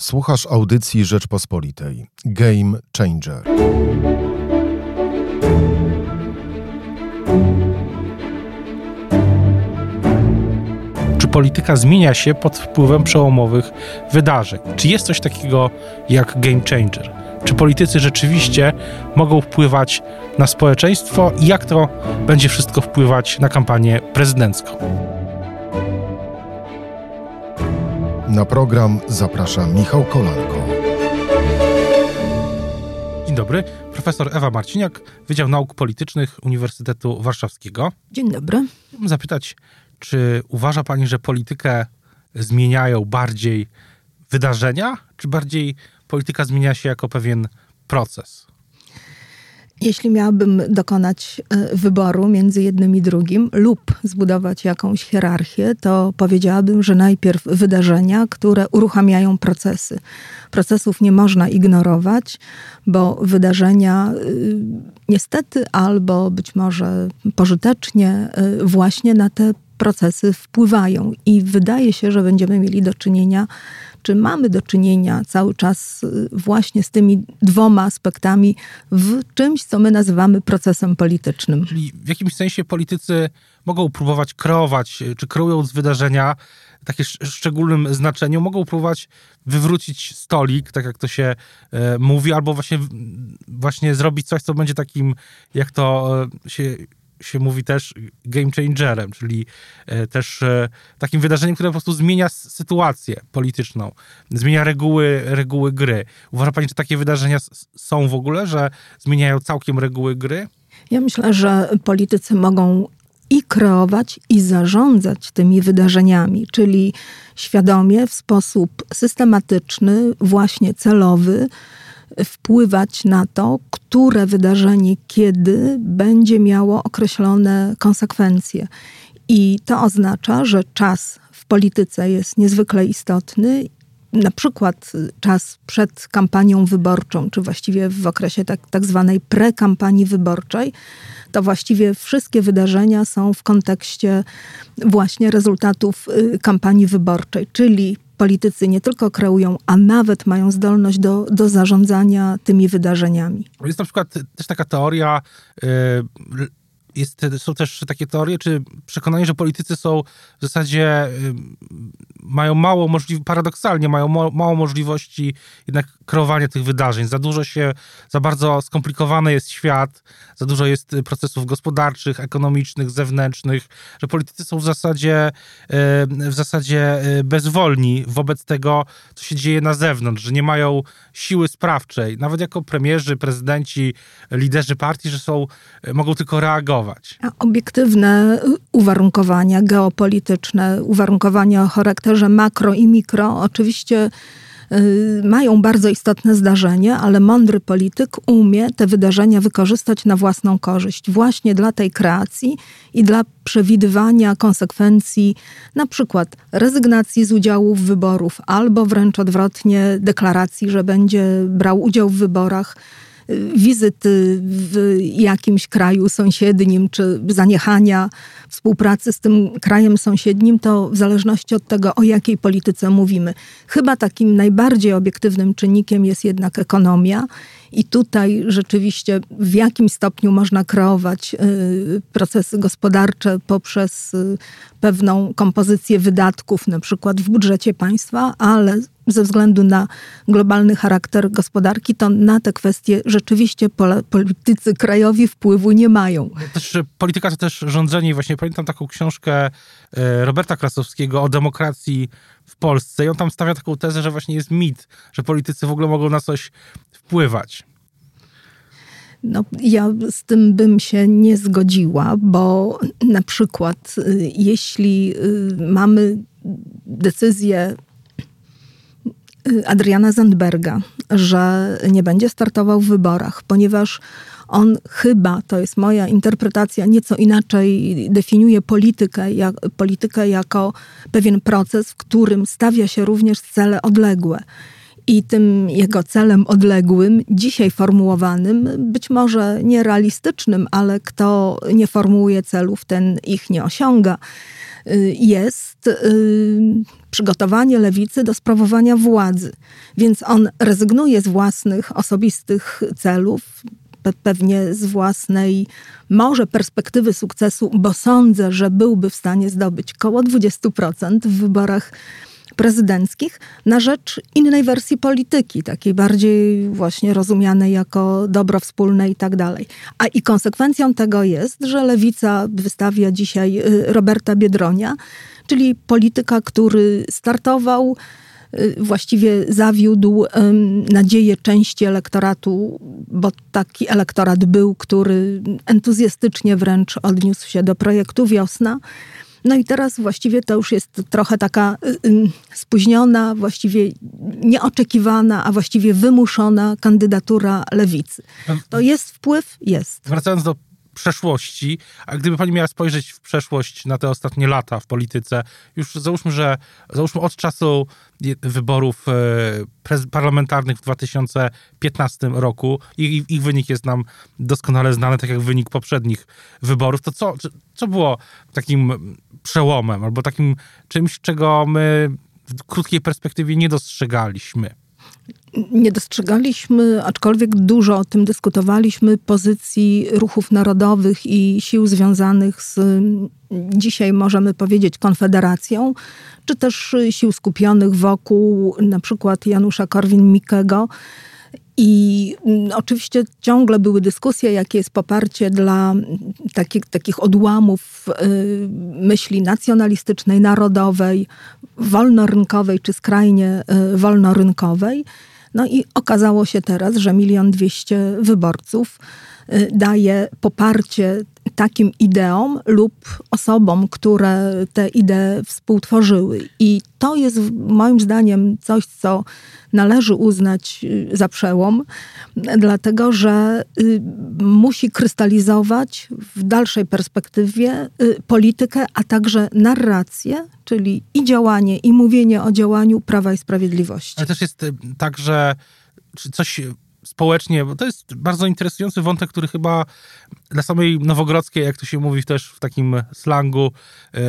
Słuchasz audycji Rzeczpospolitej. Game Changer. Czy polityka zmienia się pod wpływem przełomowych wydarzeń? Czy jest coś takiego jak game changer? Czy politycy rzeczywiście mogą wpływać na społeczeństwo i jak to będzie wszystko wpływać na kampanię prezydencką? Na program zaprasza Michał Kolanko. Dzień dobry, profesor Ewa Marciniak, Wydział Nauk Politycznych Uniwersytetu Warszawskiego. Dzień dobry. Chciałbym zapytać, czy uważa Pani, że politykę zmieniają bardziej wydarzenia, czy bardziej polityka zmienia się jako pewien proces? Jeśli miałabym dokonać e, wyboru między jednym i drugim lub zbudować jakąś hierarchię, to powiedziałabym, że najpierw wydarzenia, które uruchamiają procesy. Procesów nie można ignorować, bo wydarzenia y, niestety albo być może pożytecznie y, właśnie na te procesy wpływają i wydaje się, że będziemy mieli do czynienia czy mamy do czynienia cały czas y, właśnie z tymi dwoma aspektami w czymś, co my nazywamy procesem politycznym. Czyli w jakimś sensie politycy mogą próbować kreować, y, czy kreując wydarzenia takie szczególnym znaczeniu, mogą próbować wywrócić stolik, tak jak to się e, mówi, albo właśnie, właśnie zrobić coś, co będzie takim, jak to e, się się mówi też game changerem, czyli e, też e, takim wydarzeniem, które po prostu zmienia sytuację polityczną, zmienia reguły, reguły gry. Uważa pani, że takie wydarzenia są w ogóle, że zmieniają całkiem reguły gry? Ja myślę, że politycy mogą i kreować, i zarządzać tymi wydarzeniami, czyli świadomie, w sposób systematyczny, właśnie celowy, wpływać na to, które wydarzenie kiedy będzie miało określone konsekwencje. I to oznacza, że czas w polityce jest niezwykle istotny na przykład czas przed kampanią wyborczą, czy właściwie w okresie tak, tak zwanej prekampanii wyborczej, to właściwie wszystkie wydarzenia są w kontekście właśnie rezultatów y, kampanii wyborczej, czyli politycy nie tylko kreują, a nawet mają zdolność do, do zarządzania tymi wydarzeniami. Jest na przykład też taka teoria, yy, jest, są też takie teorie, czy przekonanie, że politycy są w zasadzie mają mało możliwości, paradoksalnie mają mało możliwości jednak kreowania tych wydarzeń. Za dużo się, za bardzo skomplikowany jest świat, za dużo jest procesów gospodarczych, ekonomicznych, zewnętrznych, że politycy są w zasadzie w zasadzie e, bezwolni wobec tego, co się dzieje na zewnątrz, że nie mają siły sprawczej, nawet jako premierzy, prezydenci, liderzy partii, że są, mogą tylko reagować a obiektywne uwarunkowania geopolityczne, uwarunkowania o charakterze makro i mikro, oczywiście y, mają bardzo istotne zdarzenie, ale mądry polityk umie te wydarzenia wykorzystać na własną korzyść, właśnie dla tej kreacji i dla przewidywania konsekwencji, na przykład rezygnacji z udziału w wyborów, albo wręcz odwrotnie deklaracji, że będzie brał udział w wyborach wizyty w jakimś kraju sąsiednim, czy zaniechania współpracy z tym krajem sąsiednim, to w zależności od tego, o jakiej polityce mówimy. Chyba takim najbardziej obiektywnym czynnikiem jest jednak ekonomia. I tutaj rzeczywiście w jakim stopniu można kreować y, procesy gospodarcze poprzez y, pewną kompozycję wydatków, na przykład w budżecie państwa, ale ze względu na globalny charakter gospodarki, to na te kwestie rzeczywiście politycy krajowi wpływu nie mają. Też polityka to też rządzenie. Właśnie pamiętam taką książkę e, Roberta Krasowskiego o demokracji w Polsce i on tam stawia taką tezę, że właśnie jest mit, że politycy w ogóle mogą na coś wpływać. No, ja z tym bym się nie zgodziła, bo na przykład y, jeśli y, mamy decyzję Adriana Zandberga, że nie będzie startował w wyborach, ponieważ on chyba, to jest moja interpretacja, nieco inaczej definiuje politykę, jak, politykę jako pewien proces, w którym stawia się również cele odległe. I tym jego celem odległym, dzisiaj formułowanym, być może nierealistycznym, ale kto nie formułuje celów, ten ich nie osiąga jest przygotowanie lewicy do sprawowania władzy. Więc on rezygnuje z własnych osobistych celów, pewnie z własnej może perspektywy sukcesu, bo sądzę, że byłby w stanie zdobyć koło 20% w wyborach prezydenckich na rzecz innej wersji polityki, takiej bardziej właśnie rozumianej jako dobro wspólne i tak dalej. A i konsekwencją tego jest, że lewica wystawia dzisiaj y, Roberta Biedronia, czyli polityka, który startował y, właściwie zawiódł nadzieję części elektoratu, bo taki elektorat był, który entuzjastycznie wręcz odniósł się do projektu Wiosna. No i teraz właściwie to już jest trochę taka y, y, spóźniona, właściwie nieoczekiwana, a właściwie wymuszona kandydatura lewicy. To jest wpływ? Jest. Wracając do przeszłości, a gdyby pani miała spojrzeć w przeszłość na te ostatnie lata w polityce, już załóżmy, że załóżmy od czasu wyborów e, parlamentarnych w 2015 roku i ich wynik jest nam doskonale znany, tak jak wynik poprzednich wyborów, to co, co było takim przełomem albo takim czymś, czego my w krótkiej perspektywie nie dostrzegaliśmy? Nie dostrzegaliśmy, aczkolwiek dużo o tym dyskutowaliśmy, pozycji ruchów narodowych i sił związanych z dzisiaj możemy powiedzieć konfederacją, czy też sił skupionych wokół na przykład Janusza Korwin-Mikkego. I mm, oczywiście ciągle były dyskusje, jakie jest poparcie dla takich, takich odłamów y, myśli nacjonalistycznej, narodowej, wolnorynkowej czy skrajnie y, wolnorynkowej. No i okazało się teraz, że milion dwieście wyborców y, daje poparcie takim ideom lub osobom, które te idee współtworzyły. I to jest moim zdaniem coś, co należy uznać y, za przełom, dlatego że y, musi krystalizować w dalszej perspektywie politykę, a także narrację, czyli i działanie, i mówienie o działaniu Prawa i Sprawiedliwości. Ale też jest tak, że coś społecznie, bo to jest bardzo interesujący wątek, który chyba dla samej Nowogrodzkiej, jak to się mówi też w takim slangu,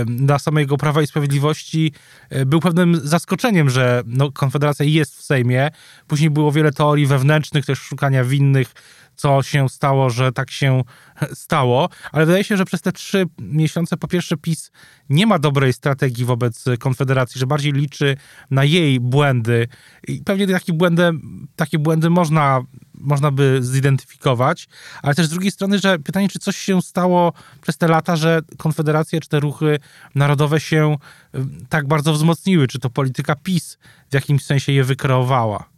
dla samego Prawa i Sprawiedliwości e, był pewnym zaskoczeniem, że no, Konfederacja jest w Sejmie. Później było wiele teorii wewnętrznych, też szukania winnych, co się stało, że tak się stało, ale wydaje się, że przez te trzy miesiące po pierwsze PiS nie ma dobrej strategii wobec Konfederacji, że bardziej liczy na jej błędy i pewnie takie błędy, takie błędy można, można by zidentyfikować, ale też z drugiej strony, że pytanie, czy coś się stało przez te lata, że Konfederacja czy te ruchy narodowe się tak bardzo wzmocniły, czy to polityka PiS w jakimś sensie je wykreowała?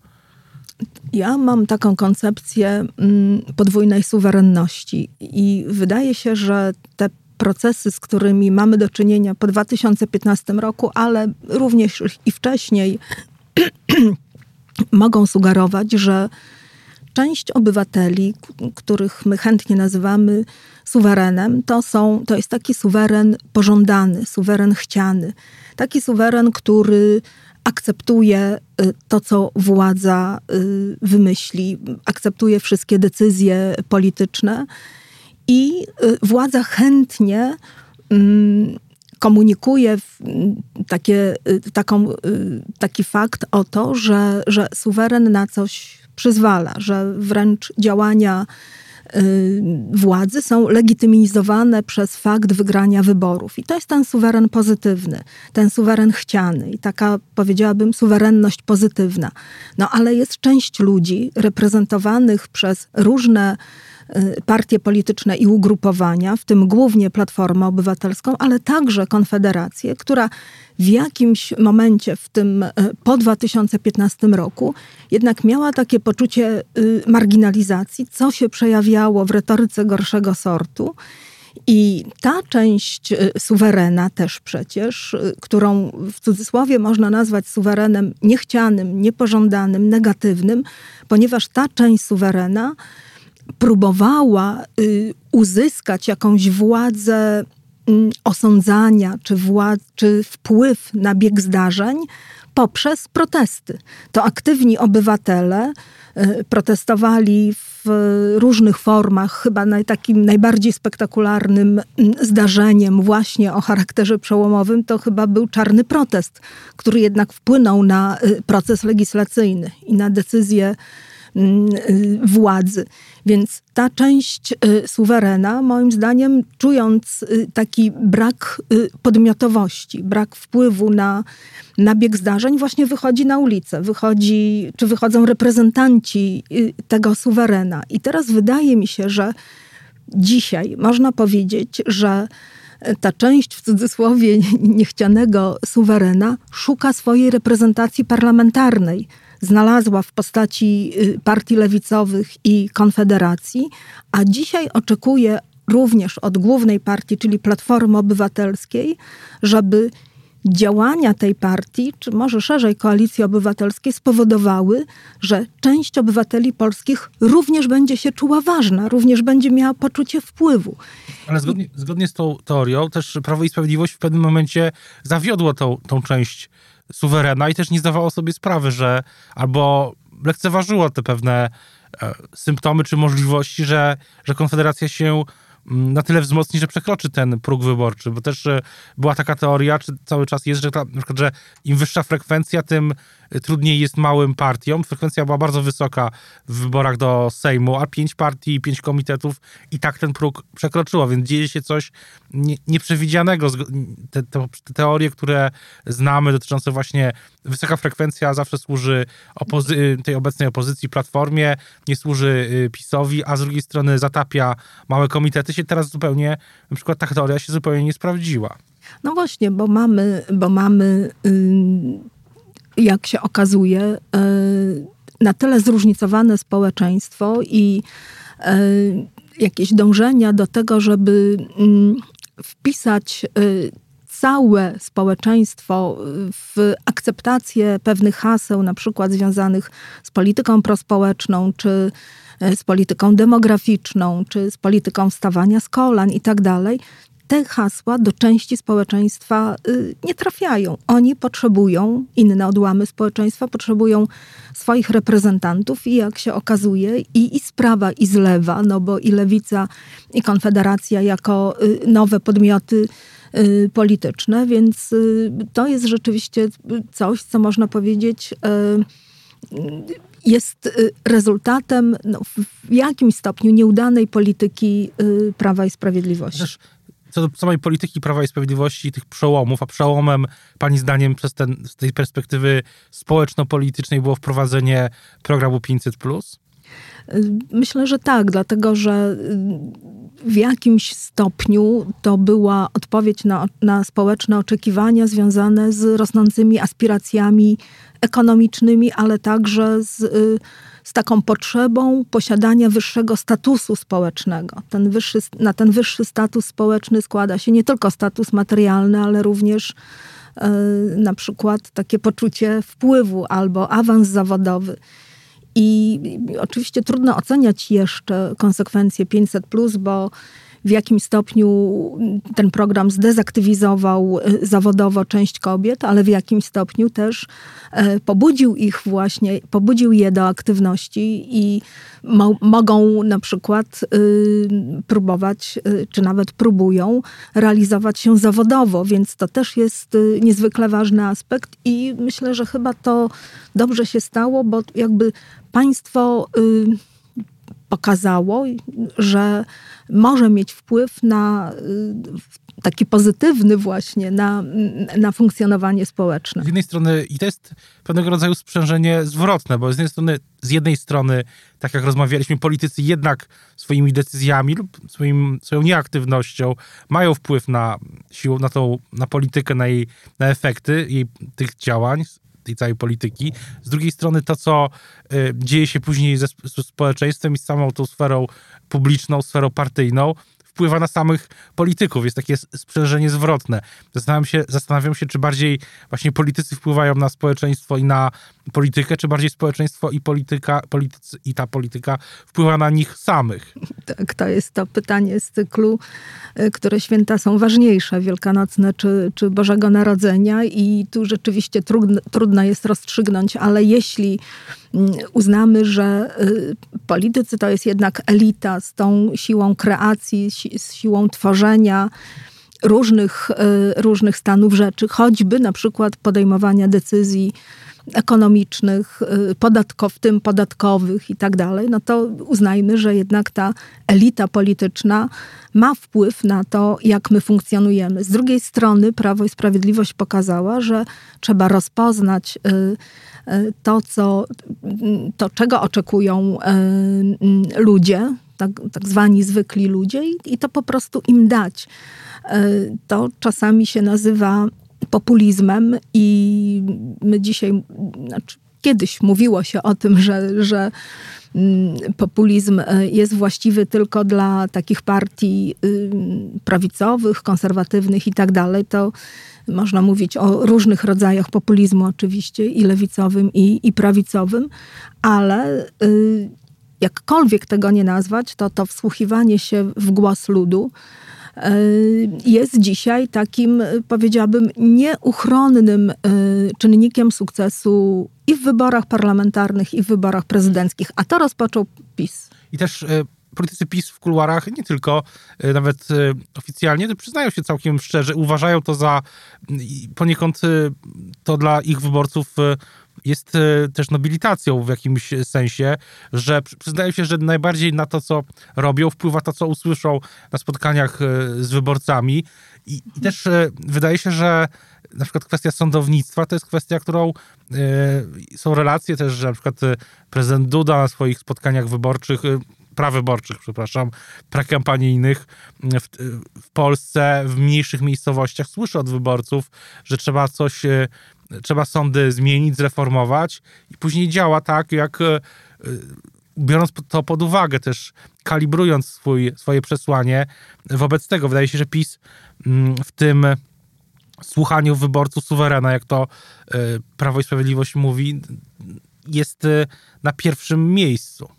Ja mam taką koncepcję mm, podwójnej suwerenności i wydaje się, że te procesy, z którymi mamy do czynienia po 2015 roku, ale również i wcześniej, mogą sugerować, że część obywateli, których my chętnie nazywamy suwerenem, to, są, to jest taki suweren pożądany, suweren chciany. Taki suweren, który akceptuje y, to, co władza y, wymyśli, akceptuje wszystkie decyzje polityczne i y, władza chętnie mm, komunikuje takie, taką, taki fakt o to, że, że suweren na coś przyzwala, że wręcz działania władzy są legitymizowane przez fakt wygrania wyborów. I to jest ten suweren pozytywny, ten suweren chciany i taka, powiedziałabym, suwerenność pozytywna. No ale jest część ludzi reprezentowanych przez różne y, partie polityczne i ugrupowania, w tym głównie Platformę Obywatelską, ale także Konfederację, która w jakimś momencie w tym e, po 2015 roku jednak miała takie poczucie y, marginalizacji, co się przejawiało w retoryce gorszego sortu. I ta część y, suwerena też przecież, y, którą w cudzysłowie można nazwać suwerenem niechcianym, niepożądanym, negatywnym, ponieważ ta część suwerena próbowała uzyskać jakąś władzę Mm, osądzania czy, władz, czy wpływ na bieg zdarzeń poprzez protesty. To aktywni obywatele y, protestowali w różnych formach. Chyba naj, takim najbardziej spektakularnym mm, zdarzeniem właśnie o charakterze przełomowym to chyba był czarny protest, który jednak wpłynął na y, proces legislacyjny i na decyzję Mm, y, władzy. Więc ta część y, suwerena, moim zdaniem, czując y, taki brak podmiotowości, brak wpływu na, na bieg zdarzeń, właśnie wychodzi na ulicę, wychodzi, czy wychodzą reprezentanci tego suwerena. I teraz wydaje mi się, że dzisiaj można powiedzieć, że ta część w cudzysłowie niechcianego suwerena szuka swojej reprezentacji parlamentarnej znalazła w postaci y, partii lewicowych i konfederacji, a dzisiaj oczekuje również od głównej partii, czyli Platformy Obywatelskiej, żeby działania tej partii, czy może szerzej koalicji obywatelskiej, spowodowały, że część obywateli polskich również będzie się czuła ważna, również będzie miała poczucie wpływu. Ale zgodnie, zgodnie z tą teorią, też Prawo i Sprawiedliwość w pewnym momencie zawiodło tą, tą część suwerena i też nie zdawało sobie sprawy, że albo lekceważyło te pewne e, symptomy czy możliwości, że, że Konfederacja się mm, na tyle wzmocni, że przekroczy ten próg wyborczy, bo też e, była taka teoria, czy cały czas jest, że, ta, że im wyższa frekwencja, tym trudniej jest małym partiom. Frekwencja była bardzo wysoka w wyborach do Sejmu, a pięć partii, pięć komitetów i tak ten próg przekroczyło, więc dzieje się coś nie, nieprzewidzianego. Te, te, te, teorie, które znamy dotyczące właśnie wysoka frekwencja zawsze służy opozy- tej obecnej opozycji, Platformie, nie służy y, PiSowi, a z drugiej strony zatapia małe komitety, się teraz zupełnie, na przykład ta teoria się zupełnie nie sprawdziła. No właśnie, bo mamy, bo mamy yy jak się okazuje, e, na tyle zróżnicowane społeczeństwo i e, jakieś dążenia do tego, żeby mm, wpisać e, całe społeczeństwo w akceptację pewnych haseł, na przykład związanych z polityką prospołeczną, czy z polityką demograficzną, czy z polityką wstawania z kolan i tak dalej, te hasła do części społeczeństwa y, nie trafiają. Oni potrzebują, inne odłamy społeczeństwa potrzebują swoich reprezentantów i jak się okazuje i, i z prawa i z lewa, no bo i lewica i konfederacja jako y, nowe podmioty y, polityczne, więc to jest rzeczywiście coś, co można powiedzieć jest rezultatem no, w jakimś stopniu nieudanej polityki Prawa i Sprawiedliwości co do samej polityki Prawa i Sprawiedliwości, tych przełomów, a przełomem, pani zdaniem, przez ten, z tej perspektywy społeczno-politycznej było wprowadzenie programu 500+. Myślę, że tak, dlatego że w jakimś stopniu to była odpowiedź na, na społeczne oczekiwania związane z rosnącymi aspiracjami ekonomicznymi, ale także z z taką potrzebą posiadania wyższego statusu społecznego. Ten wyższy, na ten wyższy status społeczny składa się nie tylko status materialny, ale również e, na przykład takie poczucie wpływu albo awans zawodowy. I oczywiście trudno oceniać jeszcze konsekwencje 500, bo w jakim stopniu ten program zdezaktywizował e, zawodowo część kobiet, ale w jakim stopniu też e, pobudził ich właśnie, pobudził je do aktywności i mo mogą na przykład y, próbować, y, czy nawet próbują realizować się zawodowo, więc to też jest y, niezwykle ważny aspekt i myślę, że chyba to dobrze się stało, bo jakby państwo pokazało, że może mieć wpływ na y, taki pozytywny właśnie na, na funkcjonowanie społeczne. Z jednej strony, i to jest pewnego rodzaju sprzężenie zwrotne, bo z jednej strony, z jednej strony, tak jak rozmawialiśmy, politycy jednak swoimi decyzjami lub swoim, swoją nieaktywnością mają wpływ na siłę, na tą, na politykę, na jej, na efekty jej, tych działań, tej całej polityki. Z drugiej strony to, co y, dzieje się później ze, ze społeczeństwem i z samą tą sferą publiczną, sferą partyjną, wpływa na samych polityków. Jest takie sprzężenie zwrotne. Zastanawiam się, zastanawiam się, czy bardziej właśnie politycy wpływają na społeczeństwo i na politykę, czy bardziej społeczeństwo i polityka, politycy, i ta polityka wpływa na nich samych? Tak, to jest to pytanie z cyklu, y, które święta są ważniejsze, wielkanocne czy, czy Bożego Narodzenia i tu rzeczywiście trudno, trudno jest rozstrzygnąć, ale jeśli mm, uznamy, że y, politycy to jest jednak elita z tą siłą kreacji, z siłą tworzenia, różnych, różnych stanów rzeczy, choćby na przykład podejmowania decyzji ekonomicznych, y, podatkow, w tym podatkowych i tak dalej, no to uznajmy, że jednak ta elita polityczna ma wpływ na to, jak my funkcjonujemy. Z drugiej strony Prawo i Sprawiedliwość pokazała, że trzeba rozpoznać y, y, to, co, to czego oczekują ludzie, tak, tak zwani zwykli ludzie i, i to po prostu im dać. To czasami się nazywa populizmem i my dzisiaj, znaczy kiedyś mówiło się o tym, że, że mm, populizm e, jest właściwy tylko dla takich partii y, prawicowych, konserwatywnych i tak dalej, to można mówić o różnych rodzajach populizmu oczywiście, i lewicowym, i, i prawicowym, ale y, jakkolwiek tego nie nazwać, to to wsłuchiwanie się w głos ludu, jest dzisiaj takim, powiedziałabym, nieuchronnym e, czynnikiem sukcesu i w wyborach parlamentarnych, i w wyborach prezydenckich. A to rozpoczął PiS. I też e, politycy PiS w kuluarach, nie tylko, nawet oficjalnie, przyznają się całkiem szczerze, uważają to za poniekąd to dla ich wyborców jest e, też nobilitacją w jakimś sensie, że przyznają się, że najbardziej na to, co robią, wpływa to, co usłyszą na spotkaniach e, z wyborcami. I, i też e, wydaje się, że na przykład kwestia sądownictwa to jest kwestia, którą są relacje też, że na przykład prezydent Duda na swoich spotkaniach wyborczych prawyborczych, przepraszam, prekampanijnych w, w Polsce, w mniejszych miejscowościach słyszy od wyborców, że trzeba coś trzeba sądy zmienić, zreformować i później działa tak, jak e, biorąc to pod uwagę, też kalibrując swój, swoje przesłanie wobec tego. Wydaje się, że PiS mm, w tym słuchaniu wyborców suwerena, jak to e, Prawo i Sprawiedliwość mówi, jest e, na pierwszym miejscu.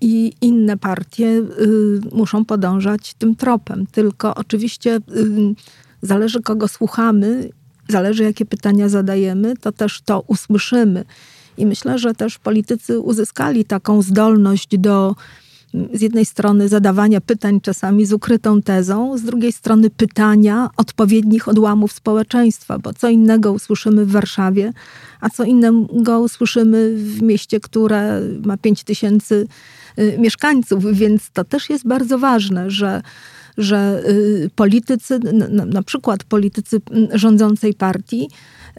I inne partie y, muszą podążać tym tropem. Tylko oczywiście y, zależy, kogo słuchamy zależy jakie pytania zadajemy, to też to usłyszymy. I myślę, że też politycy uzyskali taką zdolność do z jednej strony zadawania pytań czasami z ukrytą tezą, z drugiej strony pytania odpowiednich odłamów społeczeństwa, bo co innego usłyszymy w Warszawie, a co innego usłyszymy w mieście, które ma 5 tysięcy y, mieszkańców, więc to też jest bardzo ważne, że że y, politycy, na przykład politycy rządzącej partii,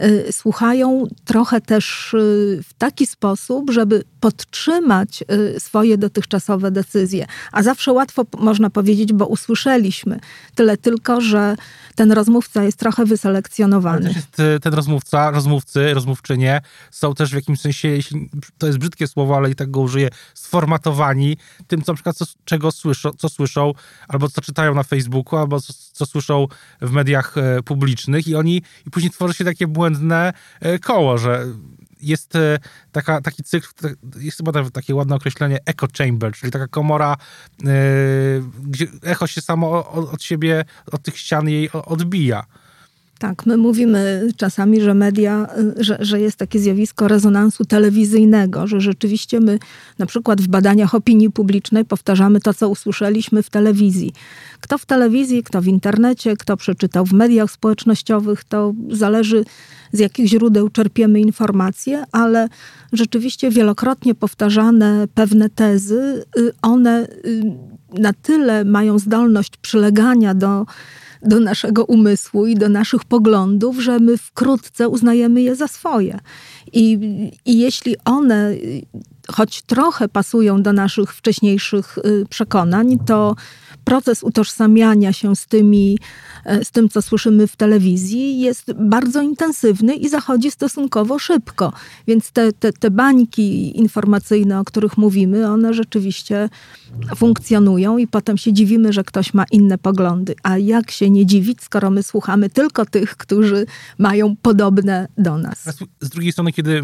y, słuchają trochę też y, w taki sposób, żeby podtrzymać swoje dotychczasowe decyzje. A zawsze łatwo można powiedzieć, bo usłyszeliśmy. Tyle tylko, że ten rozmówca jest trochę wyselekcjonowany. Jest, ten rozmówca, rozmówcy, rozmówczynie są też w jakimś sensie, jeśli to jest brzydkie słowo, ale i tak go użyję, sformatowani tym, co na przykład co, czego słyszą, co słyszą, albo co czytają na Facebooku, albo co, co słyszą w mediach e, publicznych i oni, i później tworzy się takie błędne e, koło, że jest e, taka, taki cykl, jest chyba takie ładne określenie echo chamber, czyli taka komora, gdzie echo się samo od siebie, od tych ścian jej odbija. Tak, my mówimy czasami, że media, że, że jest takie zjawisko rezonansu telewizyjnego, że rzeczywiście my na przykład w badaniach opinii publicznej powtarzamy to, co usłyszeliśmy w telewizji. Kto w telewizji, kto w internecie, kto przeczytał w mediach społecznościowych, to zależy z jakich źródeł czerpiemy informacje, ale rzeczywiście wielokrotnie powtarzane pewne tezy, y, one y, na tyle mają zdolność przylegania do do naszego umysłu i do naszych poglądów, że my wkrótce uznajemy je za swoje. I, i jeśli one choć trochę pasują do naszych wcześniejszych y, przekonań, to proces utożsamiania się z, tymi, e, z tym, co słyszymy w telewizji, jest bardzo intensywny i zachodzi stosunkowo szybko. Więc te, te, te bańki informacyjne, o których mówimy, one rzeczywiście funkcjonują i potem się dziwimy, że ktoś ma inne poglądy. A jak się nie dziwić, skoro my słuchamy tylko tych, którzy mają podobne do nas. Z drugiej strony, kiedy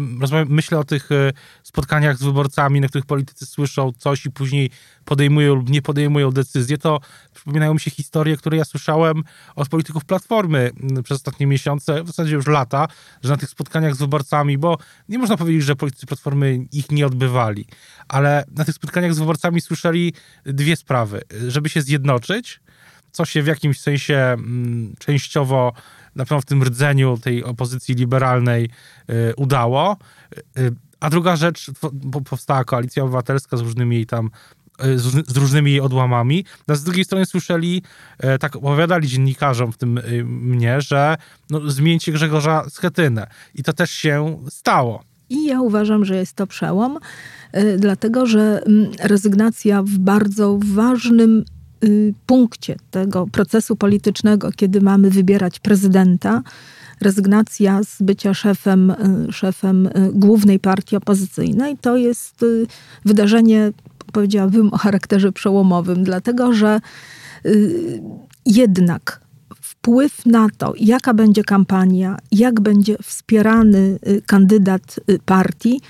myślę o tych e, spotkaniach z wyborcami, na których politycy słyszą coś i później podejmują lub nie podejmują decyzje, to przypominają mi się historie, które ja słyszałem od polityków Platformy mm, przez ostatnie miesiące, w zasadzie już lata, że na tych spotkaniach z wyborcami, bo nie można powiedzieć, że politycy Platformy ich nie odbywali, ale na tych spotkaniach z wyborcami słyszeli dwie sprawy. Żeby się zjednoczyć, co się w jakimś sensie mm, częściowo na pewno w tym rdzeniu tej opozycji liberalnej y, udało. Y, a druga rzecz, powstała koalicja obywatelska z różnymi jej tam E, z, różnymi odłamami. A z drugiej strony słyszeli, e, tak opowiadali dziennikarzom, w tym e, mnie, że no, zmieńcie Grzegorza Schetynę. I to też się stało. I ja uważam, że jest to przełom, dlatego że mm, rezygnacja w bardzo ważnym y, punkcie tego procesu politycznego, kiedy mamy wybierać prezydenta, rezygnacja z bycia szefem, szefem głównej partii opozycyjnej, to jest y, wydarzenie powiedziałabym o charakterze przełomowym, dlatego że y, jednak wpływ na to, jaka będzie kampania, jak będzie wspierany y, kandydat y, partii,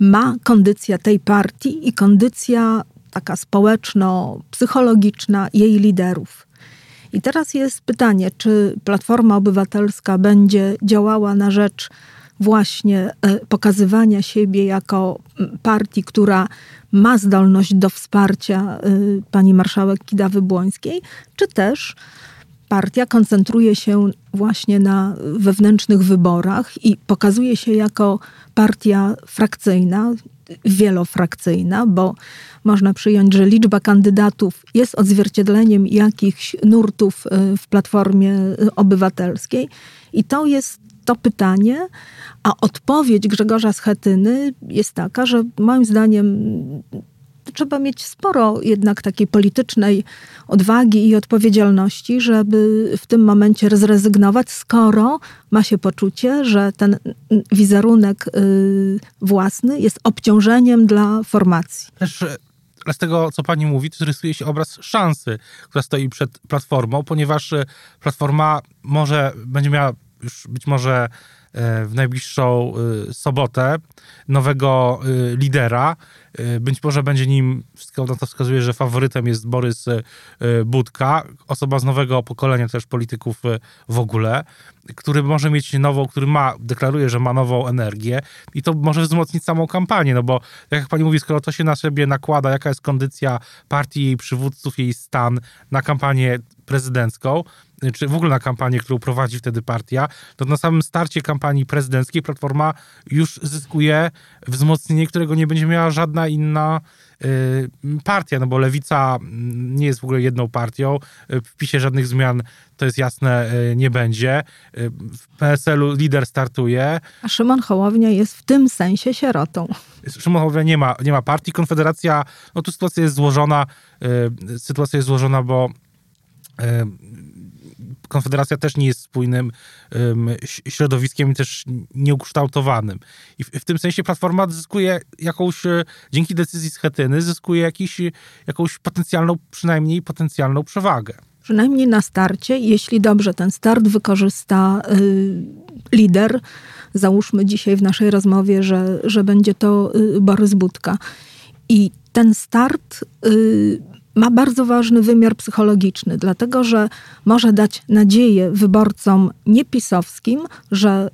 ma kondycja tej partii i kondycja taka społeczno-psychologiczna jej liderów. I teraz jest pytanie, czy Platforma Obywatelska będzie działała na rzecz właśnie pokazywania siebie jako partii, która ma zdolność do wsparcia y, pani marszałek Kidawy-Błońskiej, czy też partia koncentruje się właśnie na wewnętrznych wyborach i pokazuje się jako partia frakcyjna, wielofrakcyjna, bo można przyjąć, że liczba kandydatów jest odzwierciedleniem jakichś nurtów y, w platformie obywatelskiej. I to jest to pytanie, a odpowiedź Grzegorza Schetyny jest taka, że moim zdaniem trzeba mieć sporo jednak takiej politycznej odwagi i odpowiedzialności, żeby w tym momencie zrezygnować, skoro ma się poczucie, że ten wizerunek y, własny jest obciążeniem dla formacji. Też z tego, co pani mówi, to rysuje się obraz szansy, która stoi przed Platformą, ponieważ y, Platforma może będzie miała już być może w najbliższą e, sobotę nowego e, lidera. Być może będzie nim, wszystko na to wskazuje, że faworytem jest Borys Budka, osoba z nowego pokolenia też polityków w ogóle, który może mieć nową, który ma, deklaruje, że ma nową energię i to może wzmocnić samą kampanię, no bo tak jak pani mówi, skoro to się na siebie nakłada, jaka jest kondycja partii, jej przywódców, jej stan na kampanię prezydencką, czy w ogóle na kampanię, którą prowadzi wtedy partia, to na samym starcie kampanii prezydenckiej Platforma już zyskuje wzmocnienie, którego nie będzie miała żadna inna y, partia, no bo Lewica nie jest w ogóle jedną partią, w PiSie żadnych zmian, to jest jasne, y, nie będzie. Y, w PSL-u lider startuje. A Szymon Hołownia jest w tym sensie sierotą. Szymon Hołownia nie ma, nie ma partii. Konfederacja, no tu sytuacja jest złożona, sytuacja jest złożona, bo Konfederacja też nie jest spójnym um, środowiskiem i też nieukształtowanym. I w, w, tym sensie Platforma zyskuje jakąś, e, dzięki decyzji Schetyny, zyskuje jakiś, jakąś potencjalną, przynajmniej potencjalną przewagę. Przynajmniej na starcie, jeśli dobrze ten start wykorzysta y, lider, załóżmy dzisiaj w naszej rozmowie, że, że będzie to y, Borys Budka. I ten start ma bardzo ważny wymiar psychologiczny, dlatego że może dać nadzieję wyborcom niepisowskim, że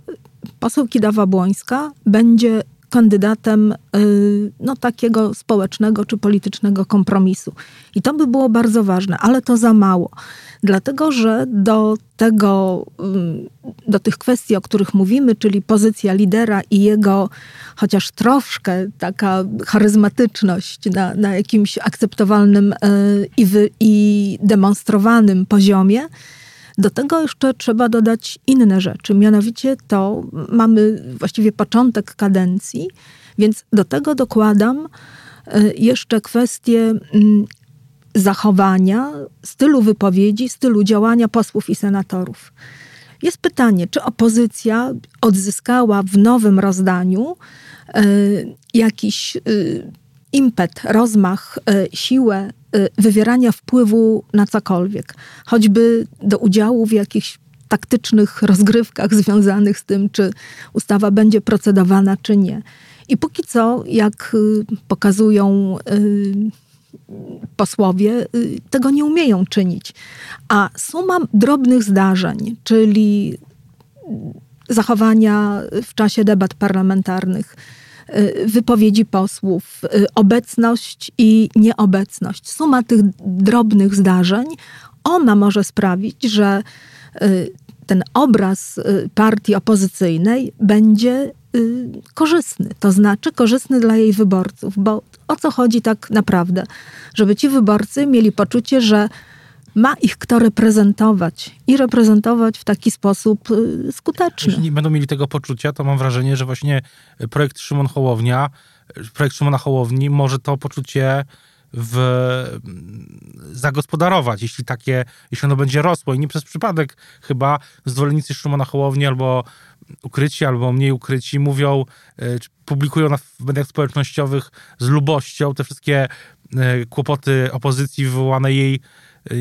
poseł Kidawa-Błońska będzie kandydatem y, no, takiego społecznego czy politycznego kompromisu. I to by było bardzo ważne, ale to za mało. Dlatego, że do tego, y, do tych kwestii, o których mówimy, czyli pozycja lidera i jego chociaż troszkę taka charyzmatyczność na, na jakimś akceptowalnym y, i, wy, i demonstrowanym poziomie, do tego jeszcze trzeba dodać inne rzeczy. Mianowicie to mamy właściwie początek kadencji, Więc do tego dokładam jeszcze kwestię mm, zachowania, stylu wypowiedzi, stylu działania posłów i senatorów. Jest pytanie, czy opozycja odzyskała w nowym rozdaniu jakiś impet, rozmach, siłę wywierania wpływu na cokolwiek, choćby do udziału w jakichś taktycznych rozgrywkach związanych z tym, czy ustawa będzie procedowana, czy nie. I póki co, jak y, pokazują y, posłowie, y, tego nie umieją czynić. A suma drobnych zdarzeń, czyli zachowania w czasie debat parlamentarnych, wypowiedzi posłów, obecność i nieobecność, suma tych drobnych zdarzeń, ona może sprawić, że ten obraz partii opozycyjnej będzie Y, korzystny, to znaczy korzystny dla jej wyborców, bo o co chodzi tak naprawdę? Żeby ci wyborcy mieli poczucie, że ma ich kto reprezentować i reprezentować w taki sposób y, skuteczny. Jeśli nie będą mieli tego poczucia, to mam wrażenie, że właśnie projekt Szymon Hołownia, projekt Szymona Hołowni może to poczucie w, zagospodarować, jeśli takie, jeśli ono będzie rosło i nie przez przypadek chyba zwolennicy Szymona Hołowni albo ukryci albo mniej ukryci mówią, czy publikują na, w mediach społecznościowych z lubością te wszystkie kłopoty opozycji wywołane jej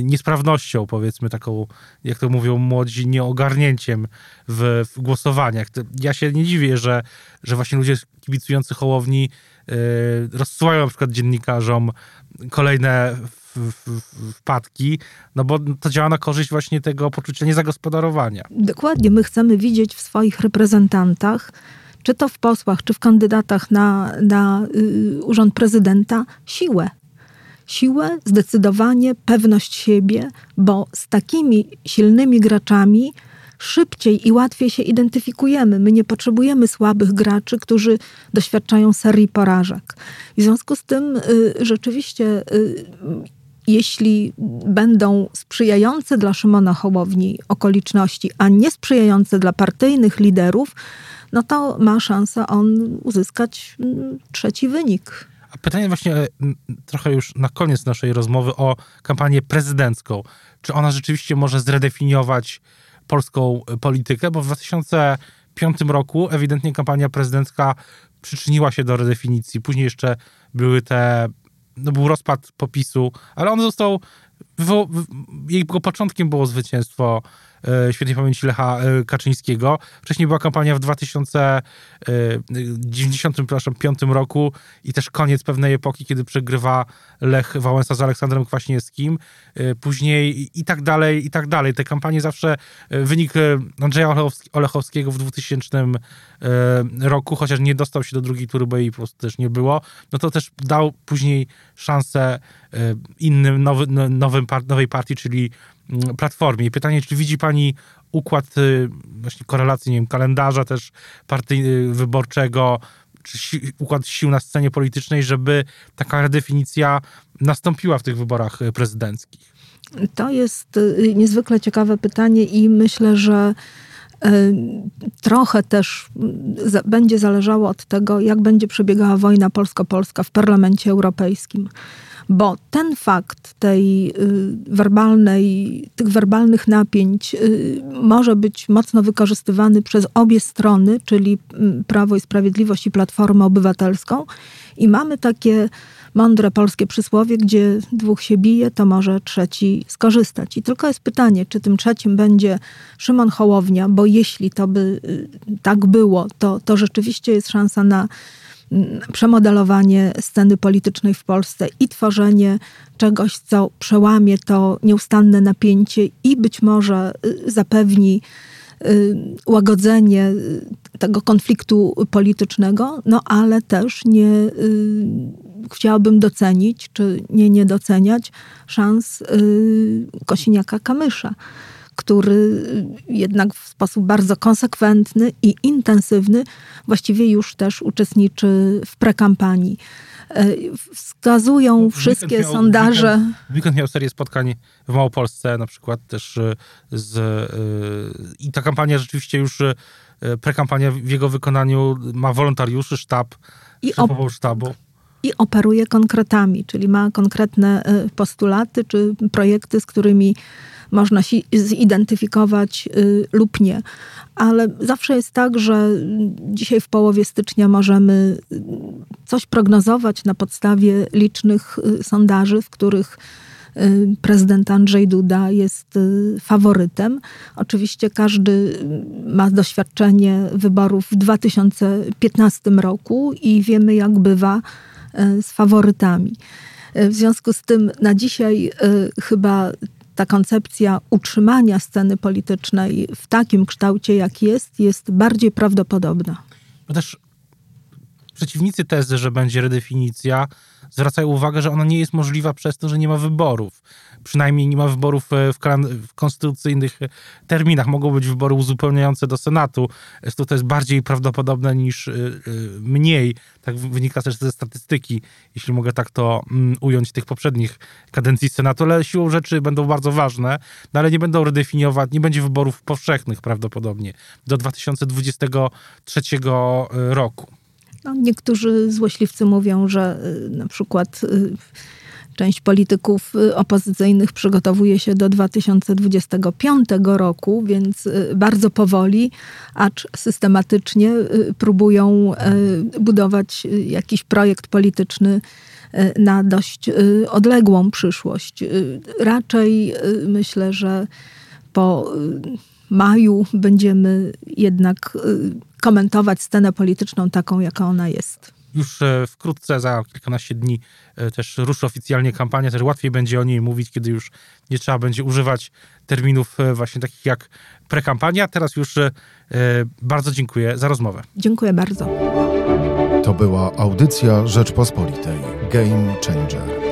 niesprawnością, powiedzmy taką, jak to mówią młodzi, nieogarnięciem w, w głosowaniach. Ja się nie dziwię, że, że właśnie ludzie kibicujący Hołowni rozsyłają na przykład dziennikarzom kolejne wpadki, no bo to działa na korzyść właśnie tego poczucia niezagospodarowania. Dokładnie. My chcemy widzieć w swoich reprezentantach, czy to w posłach, czy w kandydatach na, na y, urząd prezydenta, siłę. Siłę, zdecydowanie, pewność siebie, bo z takimi silnymi graczami szybciej i łatwiej się identyfikujemy. My nie potrzebujemy słabych graczy, którzy doświadczają serii porażek. W związku z tym y, rzeczywiście y, jeśli będą sprzyjające dla Szymona Hołowni okoliczności, a nie sprzyjające dla partyjnych liderów, no to ma szansę on uzyskać mm, trzeci wynik. Pytanie właśnie e, trochę już na koniec naszej rozmowy o kampanię prezydencką. Czy ona rzeczywiście może zredefiniować polską e, politykę? Bo w 2005 roku ewidentnie kampania prezydencka przyczyniła się do redefinicji. Później jeszcze były te no był rozpad popisu, ale on został, jego początkiem było zwycięstwo świętej pamięci Lecha e, Kaczyńskiego. Wcześniej była kampania w 2095 e, roku i też koniec pewnej epoki, kiedy przegrywa Lech Wałęsa z Aleksandrem Kwaśniewskim. Później i tak dalej, i tak dalej. Te kampanie zawsze, wynik Andrzeja Olechowskiego w 2000 roku, chociaż nie dostał się do drugiej tury, bo jej po prostu też nie było, no to też dał później szansę innym, nowy, nowym, nowej partii, czyli platformie. I pytanie, czy widzi pani układ y, właśnie korelacji, nie wiem, kalendarza też partii y, wyborczego, czy si układ sił na scenie politycznej, żeby taka redefinicja nastąpiła w tych wyborach y, prezydenckich? To jest niezwykle ciekawe pytanie i myślę, że trochę też będzie zależało od tego, jak będzie przebiegała wojna polsko-polska w Parlamencie Europejskim bo ten fakt tej y, werbalnej, tych werbalnych napięć y, może być mocno wykorzystywany przez obie strony, czyli mm, Prawo i Sprawiedliwość i Platformę Obywatelską. I mamy takie mądre polskie przysłowie, gdzie dwóch się bije, to może trzeci skorzystać. I tylko jest pytanie, czy tym trzecim będzie Szymon Hołownia, bo jeśli to by y, tak było, to, to rzeczywiście jest szansa na przemodelowanie sceny politycznej w Polsce i tworzenie czegoś, co przełamie to nieustanne napięcie i być może y, zapewni y, łagodzenie y, tego konfliktu politycznego, no ale też nie chciałabym docenić, czy nie nie doceniać szans Kosiniaka-Kamysza który jednak w sposób bardzo konsekwentny i intensywny właściwie już też uczestniczy w prekampanii. E, wskazują no, wszystkie miał, sondaże. Weekend, weekend miał serię spotkań w Małopolsce, na przykład też e, z. E, I ta kampania rzeczywiście już, prekampania w jego wykonaniu ma wolontariuszy, sztab I op- sztabu i operuje konkretami, czyli ma konkretne postulaty czy projekty, z którymi można się zidentyfikować y, lub nie. Ale zawsze jest tak, że dzisiaj w połowie stycznia możemy y, coś prognozować na podstawie licznych y, sondaży, w których prezydent Andrzej Duda jest faworytem. Oczywiście każdy ma doświadczenie wyborów w 2015 roku i wiemy, jak bywa z faworytami. W związku z tym na dzisiaj chyba ta koncepcja utrzymania sceny politycznej w takim kształcie, jak jest, jest bardziej prawdopodobna. No też przeciwnicy tezy, że będzie redefinicja, zwracają uwagę, że ona nie jest możliwa przez to, że nie ma wyborów. Przynajmniej nie ma wyborów e, w, w konstytucyjnych terminach. Mogą być wybory uzupełniające do Senatu. To jest bardziej prawdopodobne niż e, e, mniej. Tak wynika też ze statystyki, jeśli mogę tak to mm, ująć, tych poprzednich kadencji Senatu, ale siłą rzeczy będą bardzo ważne, no ale nie będą redefiniować, nie będzie wyborów powszechnych prawdopodobnie do 2023 roku. No, niektórzy złośliwcy mówią, że y, na przykład y, część polityków y, opozycyjnych przygotowuje się do 2025 roku, więc bardzo powoli, acz systematycznie próbują budować jakiś projekt polityczny na dość odległą przyszłość. Raczej myślę, że po maju będziemy jednak komentować scenę polityczną taką, jaka ona jest. Już e, wkrótce, za kilkanaście dni, e, też ruszy oficjalnie kampania, też łatwiej będzie o niej mówić, kiedy już nie trzeba będzie używać terminów e, właśnie takich jak prekampania. Teraz już bardzo dziękuję za rozmowę. Dziękuję bardzo. To była audycja Rzeczpospolitej. Game Changer.